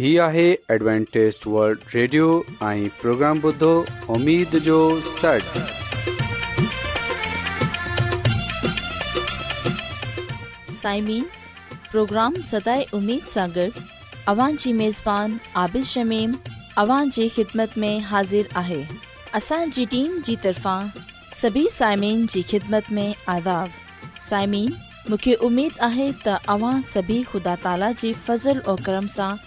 هي آهي Adventist World Radio ۽ programme بدھو اميد جو سڙ سائمين پروگرام ستاي اميد ساغر اوان جي ميزبان عادل شميم اوان جي خدمت ۾ حاضر آهي اسان جي ٽيم جي طرفان سبي سائمين جي خدمت ۾ آداب سائمين مونکي اميد آهي ته اوان سڀي خدا تالا جي فضل ۽ کرم سان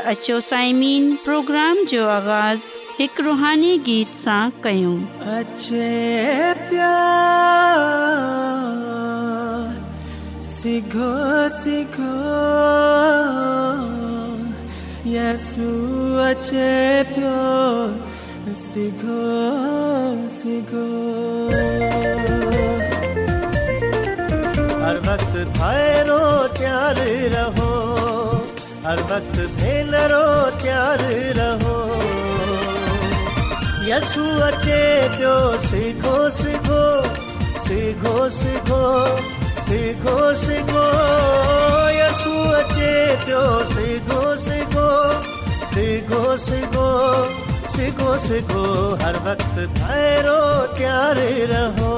अचो साइमीन प्रोग्राम जो आगाज़ एक रुहानी गीत से क्यों सिघो सिघो यसू अचे पियो सिघो सिघो हर वक्त भैरो प्यार रहो हर वक्त भेल रो प्यारु रहो यसु अचे पियो सिगो सिगो सिगो सिगो सिगो यसु अचे पियो सिगो सिगो सिगोषो सिगोषो हर भक्त भैरो त्यारु रहो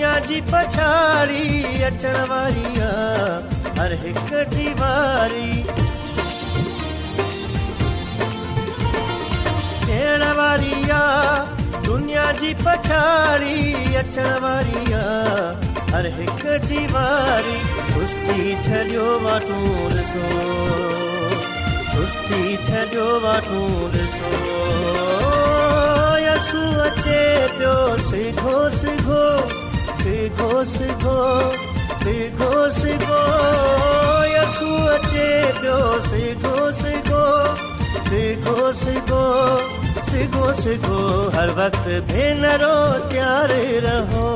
दुनिया जी पछाड़ी अचण वारी आहे हर हिकु जी वारी छॾियो मातूल सोस्ती छॾियो मातूल सो अचे पियो हर वक़्तु भेनरो तयारु रहो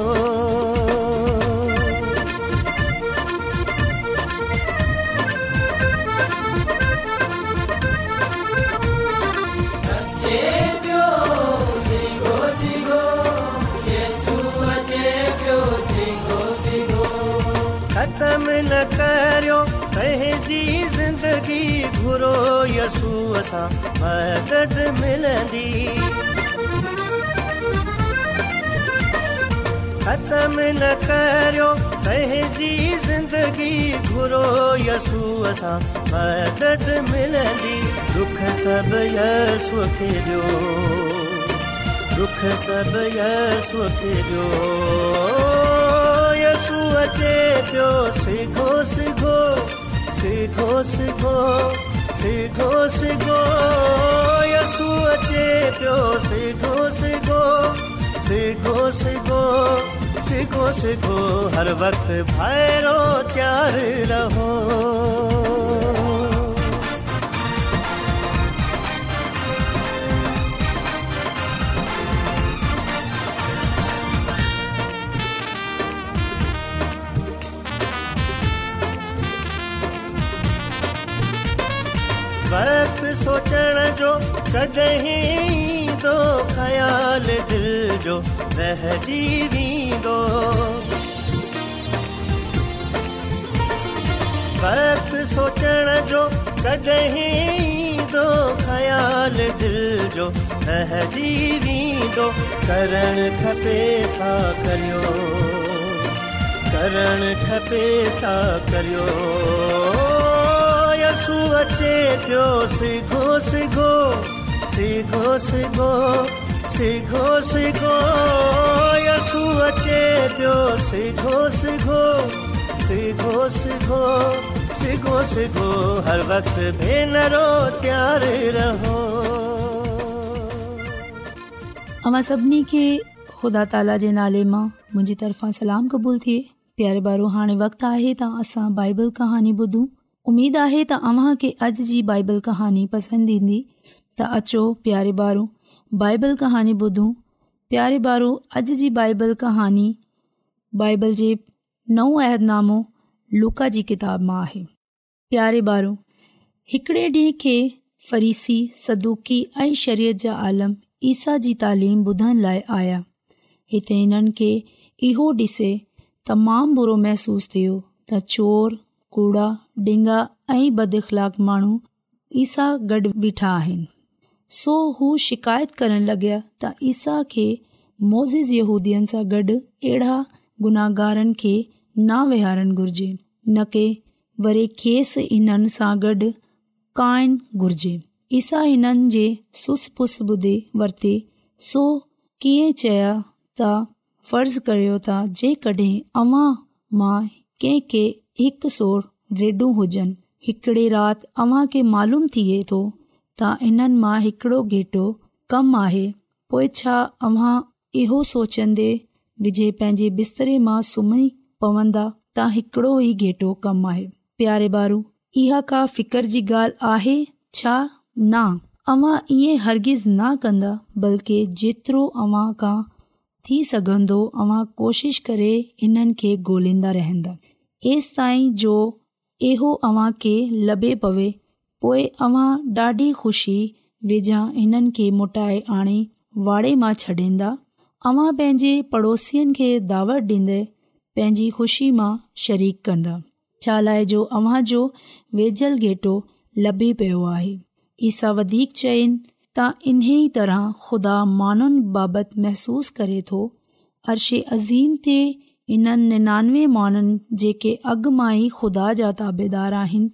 ख़तम न करियो पंहिंजी ख़तमु न करियो पंहिंजी ज़िंदगी घुरो यसूअ सां मदद सुखियो सु अचे पियो सिखो सिखो सिखो पियो सिखो सिखो सिखो सिखो हर वक़्तु भाइरो तयारु रहो सोचण जो कजे ख़्यालु दिलि जो करणु खपे सां करियो खपे सां करियो पियो सीखो सीखो सीखो सीखो सीखो सीखो यसु अचे पियो सीखो सीखो सीखो सीखो सीखो सीखो हर वक्त भेनरो त्यार रहो अमा सभिनी खे ख़ुदा ताला जे नाले मां मुंहिंजी तरफ़ां सलाम क़बूल थिए प्यारे ॿारु हाणे वक़्तु आहे त असां बाइबल कहाणी ॿुधूं उमेदु आहे त अव्हांखे अॼु जी बाइबल कहानी पसंदि ईंदी त अचो प्यारे ॿार बाइबल कहानी ॿुधूं प्यारे ॿारो अॼु जी बाइबल कहानी बाइबल जे नओं अहदनामो लुका जी किताब मां आहे प्यारे ॿार हिकिड़े ॾींहुं खे फ़रीसी सदोकी ऐं शरीयत जा आलम ईसा जी तालिम ॿुधण लाइ आया हिते हिननि खे इहो ॾिसे तमामु बुरो महिसूसु थियो त चोर कूड़ा डिंगा ऐं बदख़लाक माण्हू ईसा गॾु बीठा आहिनि सो हू शिकायत करण लॻाया त ईसा खे मोज़ूनि सां गॾु अहिड़ा गुनाहगारनि खे ना विहारणु घुर्जे न के वरी खेसि हिननि सां गॾु काइणु घुरिजे ईसा हिननि जे सुस पुस ॿुधे वरते सो कीअं चया त फर्ज़ करियो त जेकॾहिं अवां मां कंहिंखे हिकु सोर ॾेढ हुजनि रात राति अव्हांखे मालूम थिए थो त इन्हनि मां हिकड़ो गेटो कम आहे पोइ छा अव्हां इहो सोचंदे विझे पंहिंजे बिस्तरे मां सुम्ही पवंदा त हिकिड़ो ई घेटो कमु आहे प्यारे बारू इहा का फिक्र जी ॻाल्हि आहे छा न अवां ईअं हर्गिज़ न कंदा बल्कि जेतिरो अव्हां खां थी सघंदो तव्हां कोशिशि करे इन्हनि खे ॻोल्हींदा रहंदा हे ताईं जो इहो अव्हांखे लभे पवे पोइ अव्हां ॾाढी ख़ुशी वेझा हिननि खे मोटाए आणे वाड़े मां छॾींदा अव्हां पंहिंजे पड़ोसियुनि खे दावत ॾींदे पंहिंजी ख़ुशी मां शरीक कंदा शाला जो अव्हांजो वेझल घेटो लभी पियो आहे ईसा वधीक चइनि त इन ई तरह ख़ुदा मानुनि बाबति महसूसु करे थो अर्शे अज़ीम थिए इन्हनि निनानवे माण्हुनि जेके अॻु मां ई ख़ुदा जा ताबेदार आहिनि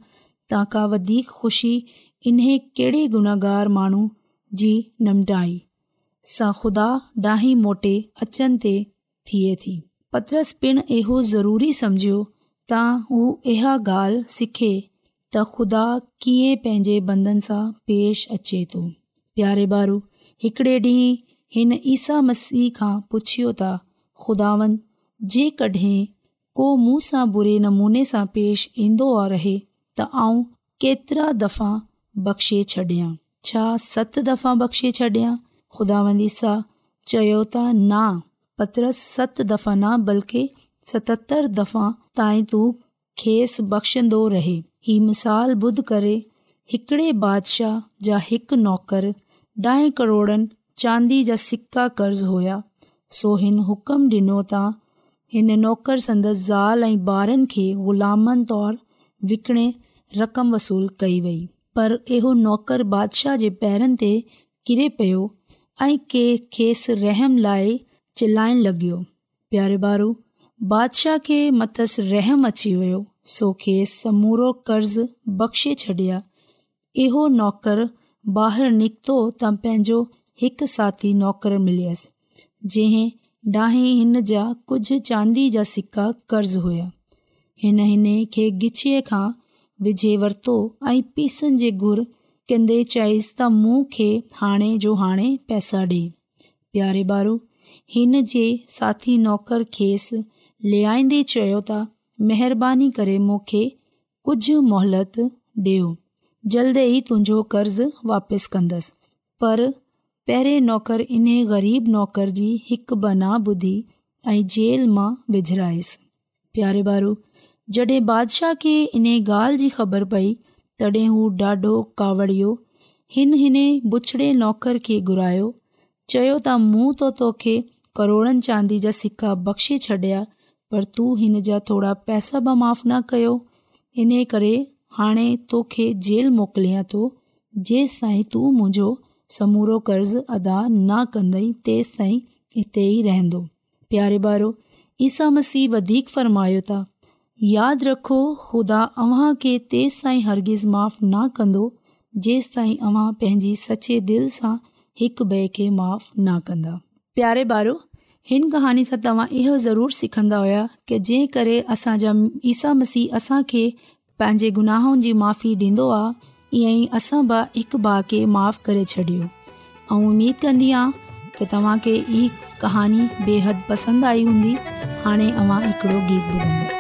तव्हां खां वधीक ख़ुशी इन्हे कहिड़े गुनागार माण्हू जी निमटाई सां ख़ुदा ॾाही मोटे अचनि ते थिए थी पत्रस पिणु इहो ज़रूरी समुझियो त हू इहा ॻाल्हि सिखे त ख़ुदा कीअं पंहिंजे बंदनि सां पेश अचे थो प्यारे बारु हिकिड़े ॾींहुं हिन ईसा मसीह खां पुछियो त को मुंह सां बुरे नमूने सां पेश इन्दो रहे त आऊं केतिरा दफ़ा बख़्शे छॾियां छा सत दफ़ा बख़्शे छॾियां चयो तफ़ा न बल्कि सततरि दफ़ा ताईं तू खेसि बख़्शंदो रह ही मिसाल ॿुध करे हिकड़े बादशाह जा हिकु नौकर ॾह करोड़नि चांदी जा सिका कर्ज़ हुआ सोहन हुकम डि॒नो त हिन नौकरु संदसि ज़ाल ऐं ॿारनि खे ग़ुलामन तौरु विकिणे रक़म वसूल कई वई पर इहो नौकर बादशाह जे पैरनि ते किरे पियो ऐं के खेसि रहम लाइ चिलाइण लॻियो प्यारु बारु बादशाह खे मतसि रहमु अची वियो सो खेसि समूरो कर्ज़ु बख़्शे छॾिया इहो नौकरु ॿाहिरि निकितो त पंहिंजो हिकु साथी नौकरु मिलियसि जंहिं डां हिन जा कुझु चांदीअ जा सिका कर्ज़ हुया हिन खे गिचीअ खां विझे वरितो ऐं पीसनि जे घुर कंदे चयसि त मूं खे हाणे जो हाणे पैसा ॾे प्यारे बारो हिन जे साथी नौकरु खेसि लिआंदे चयो त महिरबानी करे मूंखे कुझु मोहलत ॾियो जल्द ई तुंहिंजो कर्ज़ु वापसि कंदसि पर पहिरें नौकर इन ग़रीब नौकर जी हिकु बना ॿुधी ऐं जेल मां विझिराईसि प्यारे बारू जॾहिं बादशाह खे इन ॻाल्हि जी ख़बर पई तॾहिं हू ॾाढो कावड़ियो हिन बुछड़े नौकर खे घुरायो चयो त मूं त तोखे करोड़नि चांदी जा सिका बख़्शे छॾिया पर तूं हिन जा थोरा पैसा बि माफ़ु न कयो इन करे हाणे तोखे जेल मोकिलियां थो जेसि ताईं तूं मुंहिंजो समूरो कर्ज अदा न कंदई तेसि ताईं हिते ई रहंदो प्यारे ॿारो ईसा मसीह वधीक फ़र्मायो था यादि रखो ख़ुदा अव्हांखे तेसि ताईं हरगिज़ माफ न कंदो जेसि ताईं अव्हां पंहिंजी सचे दिलि सां हिकु ॿिए खे माफ़ु न कंदा प्यारे ॿारो हिन कहाणी सां तव्हां इहो ज़रूरु सिखंदा हुया की जंहिं करे असांजा ईसा मसीह असांखे पंहिंजे गुनाहनि जी माफ़ी ॾींदो आहे ईअं ई असां बि हिकु भाउ खे माफ़ु करे छॾियो ऐं उमेद कंदी आहियां की तव्हांखे ई कहानी बेहद पसंदि आई हूंदी हाणे मां हिकिड़ो गीत ॿुधंदो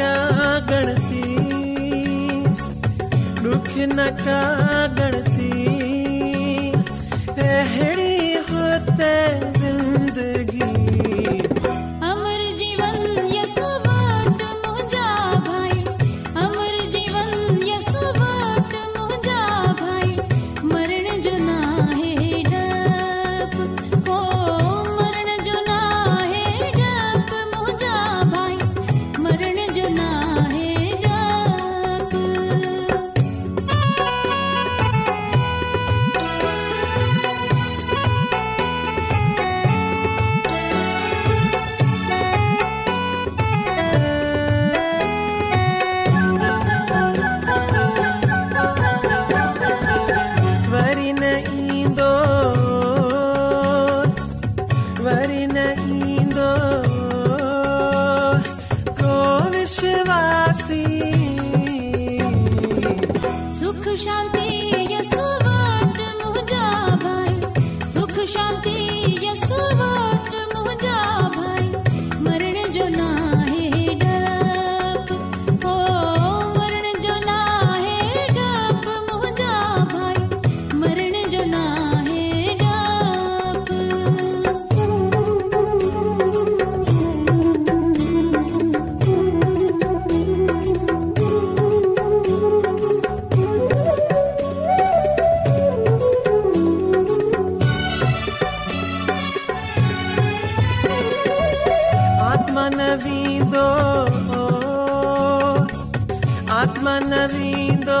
गण सी ॾुख न नवी द आत्म नवींदो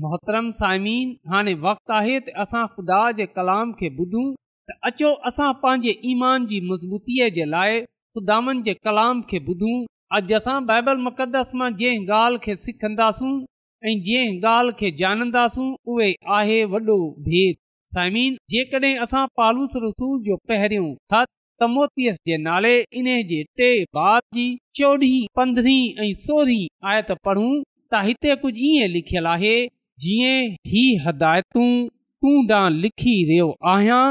मोहतरम साइमीन हाणे वक़्तु आहे त ख़ुदा जे कलाम खे ॿुधूं त अचो असां ईमान जी मज़बूतीअ जे लाइ ख़ुदानि जे कलाम खे ॿुधूं अॼु असां बाइबल मुक़दस मां जंहिं ॻाल्हि खे सिखंदासूं ऐं जंहिं ॻाल्हि खे ॼाणंदासूं भेद साइमीन जेकॾहिं असां पालूस रसूल जो पहिरियों ख़त तमोतीअस जे नाले इन टे बार जी चोॾहीं पंद्रहीं आयत पढ़ूं त हिते कुझु जीअं ही हदायतूं तूं ॾांहुं लिखी रहियो आहियां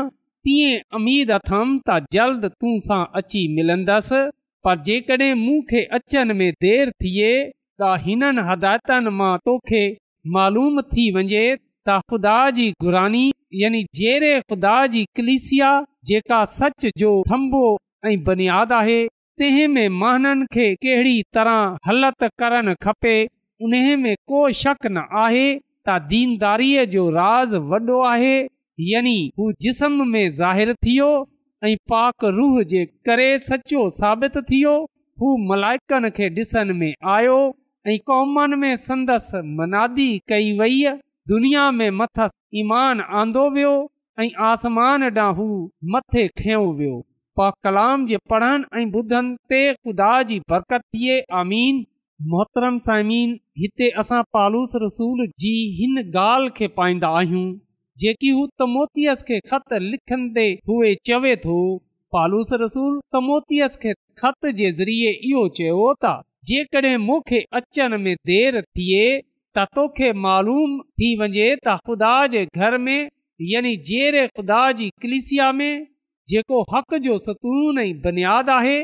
तीअं अमीद अथमि त जल्द तूं सां अची मिलंदसि पर जेकॾहिं मूंखे अचनि में देरि थिए त हिननि हदायतनि मां तोखे मालूम थी वञे त ख़ुदा जी घुरानी यानी जहिड़े ख़ुदा जी कलिसिया जेका सच जो थंबो ऐं बुनियादु आहे तंहिं में महननि खे कहिड़ी तरह हलति करणु खपे उन में को शक न आहे त दीनदारीअ जो राज़ वॾो आहे यानी हू जिस्म में ज़ाहिर थी वियो ऐं पाक रूह जे करे सचो साबित थियो हू मलाइकनि खे ॾिसण में आयो ऐं क़ौमनि दुनिया में ईमान आंदो वियो ऐं आसमान ॾांहुं हू मथे खयो वियो पाक कलाम जे पढ़नि ऐं ॿुधनि ते ख़ुदा जी बरकत थिए आमीन मोहतरम सामीन हिते असां पालूस रसूल जी हिन ॻाल्हि खे पाईंदा आहियूं जेकी हू तमोतीअस खे ख़त लिखंदे हुए चवे थो पालूस रसूल तमोतीअस खे ख़त जे ज़रिए इहो चयो त जेकॾहिं मूंखे अचण में देरि थिए त तोखे मालूम थी वञे त ख़ुदा जे घर में यानी जहिड़े ख़ुदा जी कलिसिया में जेको हक़ जो सतून ऐं बुनियादु आहे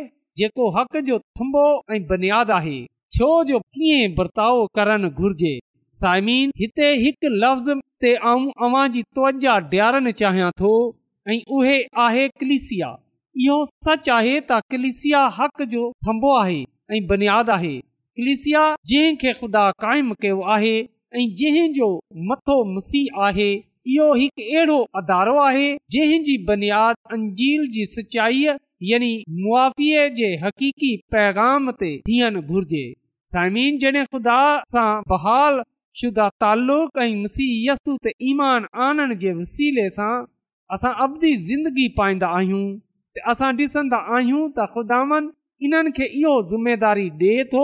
जेको हक़ जो थुंबो ऐं बुनियादु आहे छो जो कीअं बर्ताउ करणु घुर्जे साइमिन हिते हिकु लफ़्ज़ ते आऊं अव्हां जी त्वजा डि॒यारणु चाहियां थो ऐं उहे आहे कलिसिया इहो सच आहे त कलिसिया हक़ जो थमो आहे ऐं बुनियादु आहे कलिसिया जंहिं खे ख़ुदा काइम कयो आहे ऐं जंहिंजो मथो मसीह आहे इहो हिकु अहिड़ो अधारो आहे जंहिंजी बुनियाद अंजील जी सचाईअ यी पैगाम ते थियणु घुर्जे साइमिन जॾहिं ख़ुदा सां बहाल शुदा तालुक़ ऐं असां अभी ज़िंदगी पाईंदा आहियूं असां ॾिसंदा आहियूं त ख़ुदानि इन्हनि खे इहो ज़िमेदारी ॾिए थो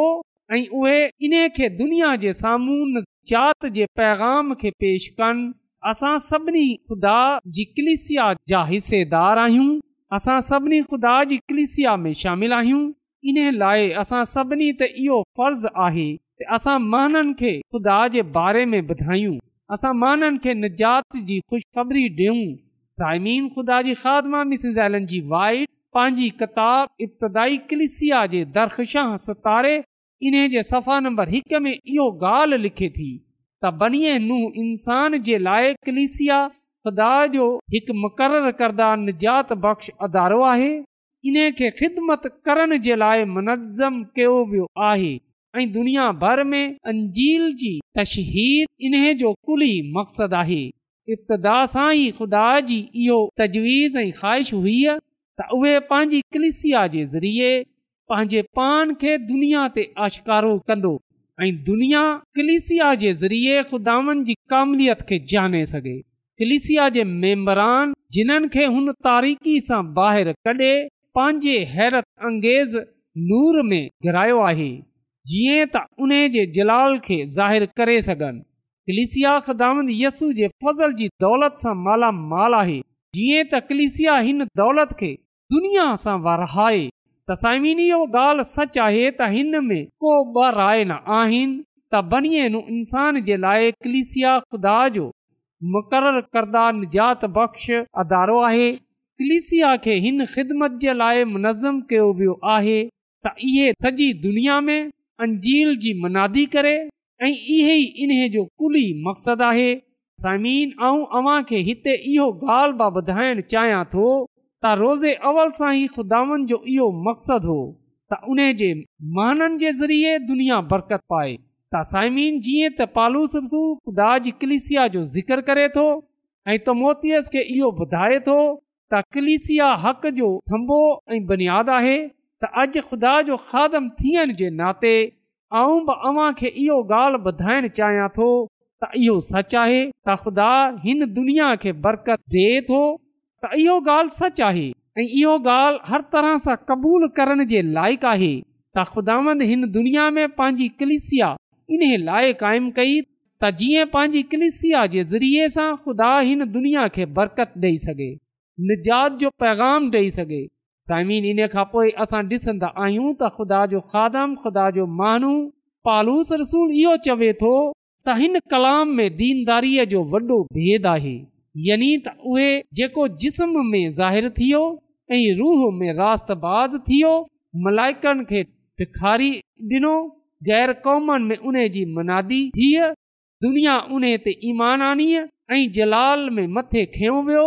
ऐं उहे इन्हे दुनिया जे साम्हूं जात जे पैगाम खे पेश कनि असां सभिनी ख़ुदा जी कलिसिया जा हिसेदार आहियूं असां सभिनी ख़ुदा जी कलिसिया में शामिल आहियूं इन लाइ असां सभिनी ते इहो फर्ज़ु आहे असां महननि खे खुदा जे बारे में ॿुधायूं असां माननि खे निजात जी किताब इब्तदाई कलिसिया जे दरख़शाह सितारे इन्हे जे सफ़ा नंबर हिक में इहो ॻाल्हि लिखे थी त नू इंसान जे लाइ कलिसिया ख़ुदा जो हिकु मुक़ररु करदा निजात बख़्श अदारो आहे इन खे ख़िदमत करण जे लाइ मुनज़म कयो वियो आहे ऐं दुनिया भर में अंजील जी तशहीर इन्हे जो कुली मक़सदु आहे इब्तदा सां ई खुदा जी इहो तजवीज़ ऐं ख़्वाहिश हुई त उहे पंहिंजी कलिसिया जे ज़रिए पंहिंजे पान खे दुनिया ते आशकारो कंदो ऐं दुनिया कलिसिया जे ज़रिए खुदावनि जी कामलियत खे जाने सघे कलिसिया जे मेम्बरान जिन्हनि खे हुन तारीख़ी सां बाहिरि कढे पंहिंजे हैरत अंगेज़ नूर में घरायो आहे जीअं त उन जे जलाल खे ज़ाहिर करे सघनि कलिसिया अखदान यसू जे फज़ल जी दौलत सां मालामाल आहे जीअं त कलिसिया हिन दौलत खे दुनिया सां वरहाए तसाइमीन इहो ॻाल्हि सच आहे त हिन में को ॿ राय न आहिनि त नु इंसान जे लाइ कलिसिया ख़ुदा जो मुक़ररु करदा निजात बख़्श अदारो आहे कलिसिया खे हिन ख़िदमत जे लाइ मुनज़म कयो वियो आहे त इहो सॼी दुनिया में अंजील जी मनादी करे ऐं इहो ई इन्हे जो कुली मक़सदु आहे साइमीन ऐं हिते इहो ॻाल्हि मां ॿुधाइण चाहियां थो त रोज़े अवल सां ई खुदावन जो इहो मक़सदु हो त उन जे महननि जे ज़रिये दुनिया बरकत पाए त साइमिन जीअं त पालूस ख़ुदा कलिसिया जो ज़िक्र करे थो ऐं तमोतीअस खे इहो ॿुधाए थो त कलिसिया हक़ जो थो ऐं बुनियादु आहे त अॼु ख़ुदा जो खादम थियण जे नाते आऊं बि अव्हां खे इहो ॻाल्हि ॿुधाइण चाहियां थो त इहो सच आहे त ख़ुदा हिन दुनिया खे बरकत ॾे थो त इहो ॻाल्हि सच आहे ऐं इहो ॻाल्हि हर तरह सां क़बूल करण जे लाइक़ु आहे त ख़ुदावन हिन दुनिया में पंहिंजी कलिसिया इन लाइ क़ाइमु कई त जीअं पंहिंजी कलिसिया जे ज़रिए सां ख़ुदा हिन दुनिया खे बरकत ॾेई सघे निजात जो पैगाम ॾेई सघे साइम इन खां पोइ असां ॾिसंदा आहियूं त ख़ुदा जो महानू पालूस रसूल इहो चवे थो त हिन कलाम में दीनदारीअ जो वॾो भेद आहे यानी त उहे ऐं रूह में रातबाज़ मलाइकनि खे ॾिनो ग़ैर क़ौमनि में उन जी मुनादी थी दुनिया उन ते ईमान आनीअ ऐं जलाल में मथे खयो वियो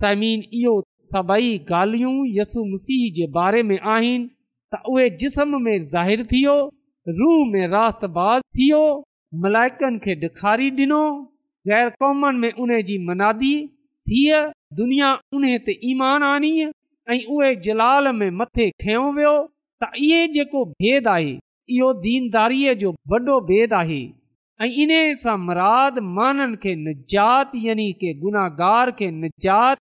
समीन इहो सभई ॻाल्हियूं यसु मसीह जे बारे में आहिनि त उहे जिस्म में ज़ाहिर थी रूह में रात बाज़ थी वियो मलाइकनि खे ॾिखारी ॾिनो ग़ैर क़ौमनि में उन जी मनादी थी दुनिया उन ते ईमान आनी ऐं उहे जलाल में मथे खयो वियो त इहे जेको भेद आहे इहो दीनदारीअ जो वॾो भेद आहे ऐं इन सां मराद माननि खे निजात यानी की गुनाहगार खे निजात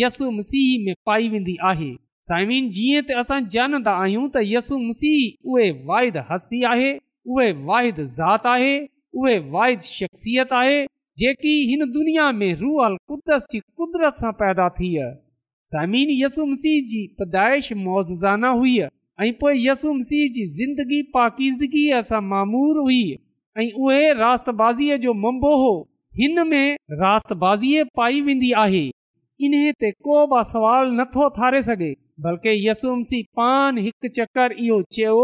यसु मसीह में पाई वेंदी आहे साइमिन जीअं त असां जानंदा आहियूं त यसू मसीह उहे वाइद हस्ती आहे उहे वाहिद ज़ात आहे उहे वाहिद शख़्सियत आहे जेकी हिन दुनिया में रूहल कुदर जी कुदरत सां पैदा थी आहे यसु मसीह जी पैदाइश मोज़ाना हुई ऐं पोइ यसु मसीह जी ज़िंदगी पाकीज़गीअ सां मामूर हुई ऐं उहे रास जो मंबो हो हिन में राता पाई वेंदी आहे इन ते को बि सवाल नथो ठारे सघे बल्कि चयो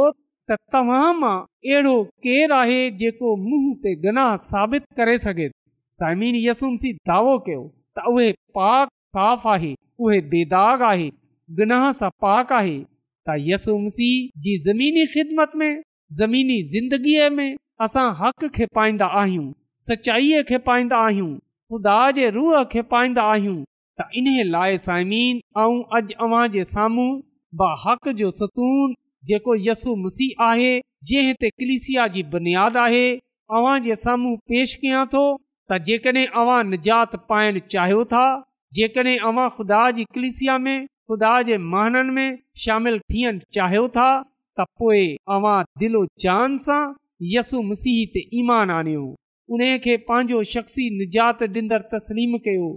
गनाह साबित करे सघे साइमीन यसुम सी दावो कयो त उहे पाक साफ़ आहे उहे बेदाग आहे गनाह सां पाक आहे त यसुमसी जी ज़मीनी ख़िदमत में ज़मीनी ज़िंदगीअ में असां हक़ खे पाईंदा आहियूं सचाईअ खे पाईंदा आहियूं ख़ुदा जे रूह खे पाईंदा आहियूं त इन लाइ साइमीन ऐं अॼु अव्हां जे साम्हूं ब हक़ जो सतून जेको यसु मसीह आहे जंहिं हिते कलिसिया जी बुनियाद आहे अवां जे साम्हूं पेश कयां थो त जेकॾहिं अवां निजात पाइण चाहियो था जेकॾहिं अवां ख़ुदा जी कलिसिया में ख़ुदा जे महननि में शामिलु थियण चाहियो था त पोएं दिलो जान सां यसु मसीह ते ईमान आणियो उन खे पंहिंजो शख़्सी निजात ॾींदड़ तस्लीम कयो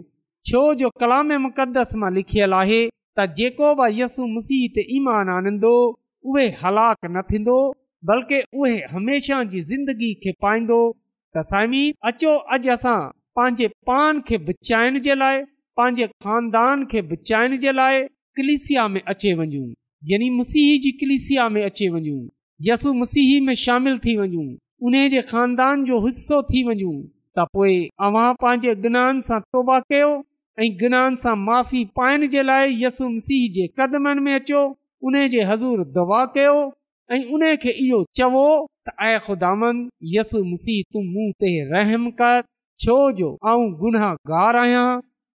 छो जो कलामे मुक़दस मां लिखियल आहे त जेको बि यसू मसीह ते ईमान आनींदो उहे हलाक न थींदो बल्कि उहे हमेशह जी ज़िंदगी खे पाईंदो त साईमी अचो अॼु असां पंहिंजे पान खे बचाइण जे लाइ पंहिंजे खानदान खे बचाइण जे लाइ कलिसिया में अचे वञूं यानी मसीह जी कलिसिया में अचे वञूं यसु मसीह में शामिल थी वञूं उन जे ख़ानदान जो हिसो थी वञूं त पोएं पंहिंजे गुनान सां तौबा कयो ऐं गुनान सां माफ़ी पाइण जे लाइ यसु मसीह जे हज़ूर दवा कयो ऐं चवो यसु मसीह तूं मूं ते रहम कर छोजो ऐं गुनहगार आहियां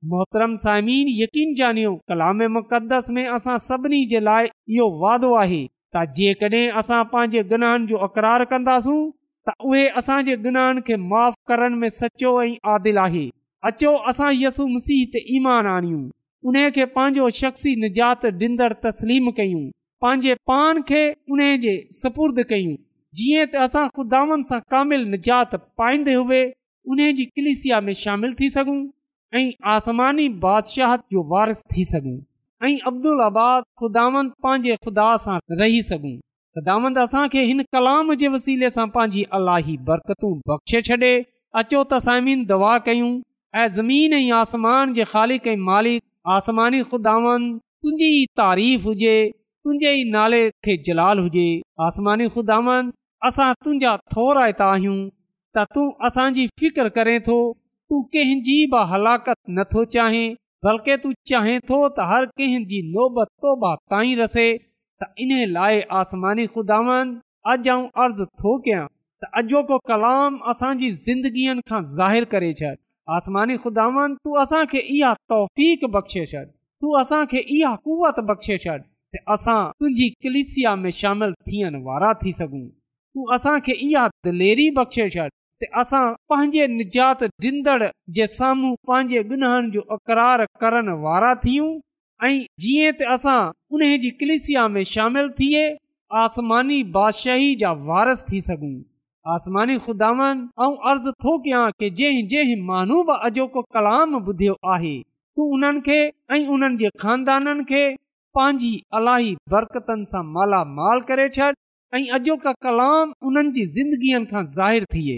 मोहतरम सामीर यकीन ॼाणियो कलामस में असां सभिनी जे लाइ इहो वादो आहे त जेकॾहिं असां पंहिंजे गुनाहनि जो अक़रार कंदासूं त उहे असांजे गुनाहनि खे माफ़ करण में सचो ऐं आदिल आहे अचो असां यसु मसीह ते ईमान आणियूं उन खे पंहिंजो शख़्सी निजात ॾींदड़ तस्लीम कयूं पंहिंजे पान खे उन जे सपुर्दु कयूं जीअं त असां ख़ुदानि सां कामिलु निजात पाईंदे हुए उन जी क्लीसिया में शामिल थी सघूं ऐं आसमानी बादशाह जो वारिस थी सघूं ऐं अब्दुल आबाद ख़ुदांद पंहिंजे ख़ुदा सां रही सघूं ख़ुदांद असांखे हिन कलाम जे वसीले सां पंहिंजी अलाही बरकतूं बख़्शे छॾे अचो त साइमीन दवा कयूं ऐं ज़मीन ऐं आसमान जे ख़ालि मालिक आसमानी ख़ुदांद तुंहिंजी ई तारीफ़ हुजे तुंहिंजे ई नाले खे जलाल हुजे आसमानी ख़ुदांद असां तुंहिंजा थोरा हितां आहियूं त तूं असांजी फिकर करें थो तूं कंहिंजी बि हलाकत नथो चाहे बल्कि तू चाहे थो त हर कंहिंजी तोबा ताईं रसे त इन लाइ आसमानी खुदावन खुदा अर्ज़ु थो कयां त अॼोको कलाम असांजी ज़िंदगीअ खां ज़ाहिरु करे छॾ आसमानी खुदावन तू असांखे इहा तौफ़ बख़्शे छॾ तूं असांखे इहा कुवत बख़्शे छॾ त असां तुंहिंजी कलिसिया में शामिल थियण वारा थी सघूं तूं असांखे इहा दिलेरी बख़्शे छॾ असां पंहिंजे निजात जे साम्हूं पंहिंजे ॻिन्हनि जो अकरार करण वारा थियूं ऐं जीअं त असां उन जी कलिसिया में शामिल थिए आसमानी बादशाही जा वारस थी सघूं आसमानी खुदावन ऐं अर्ज़ु थो कयां की जंहिं जंहिं माण्हू बि अॼोको कलाम ॿुधियो आहे तू उन्हनि खे ऐं उन्हनि जे खानदाननि खे पंहिंजी बरकतनि सां मालामाल करे छॾ ऐं अॼोका कलाम उन्हनि जी ज़िंदगीअ खां ज़ाहिर थिए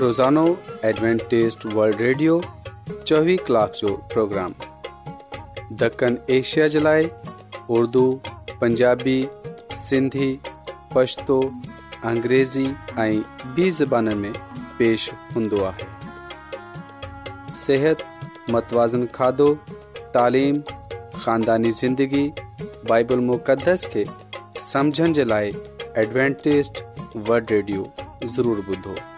روزانو एडवेंटेस्ट वल्ड रेडियो चोवीह کلاک جو پروگرام دکن ایشیا جلائے اردو پنجابی سندھی پشتو पछतो अंग्रेज़ी ऐं बि ज़बान में पेश हूंदो आहे सिहत मतवाज़न खाधो तालीम ख़ानदानी ज़िंदगी बाइबल मुक़दस खे समुझण जे लाइ एडवेंटेज़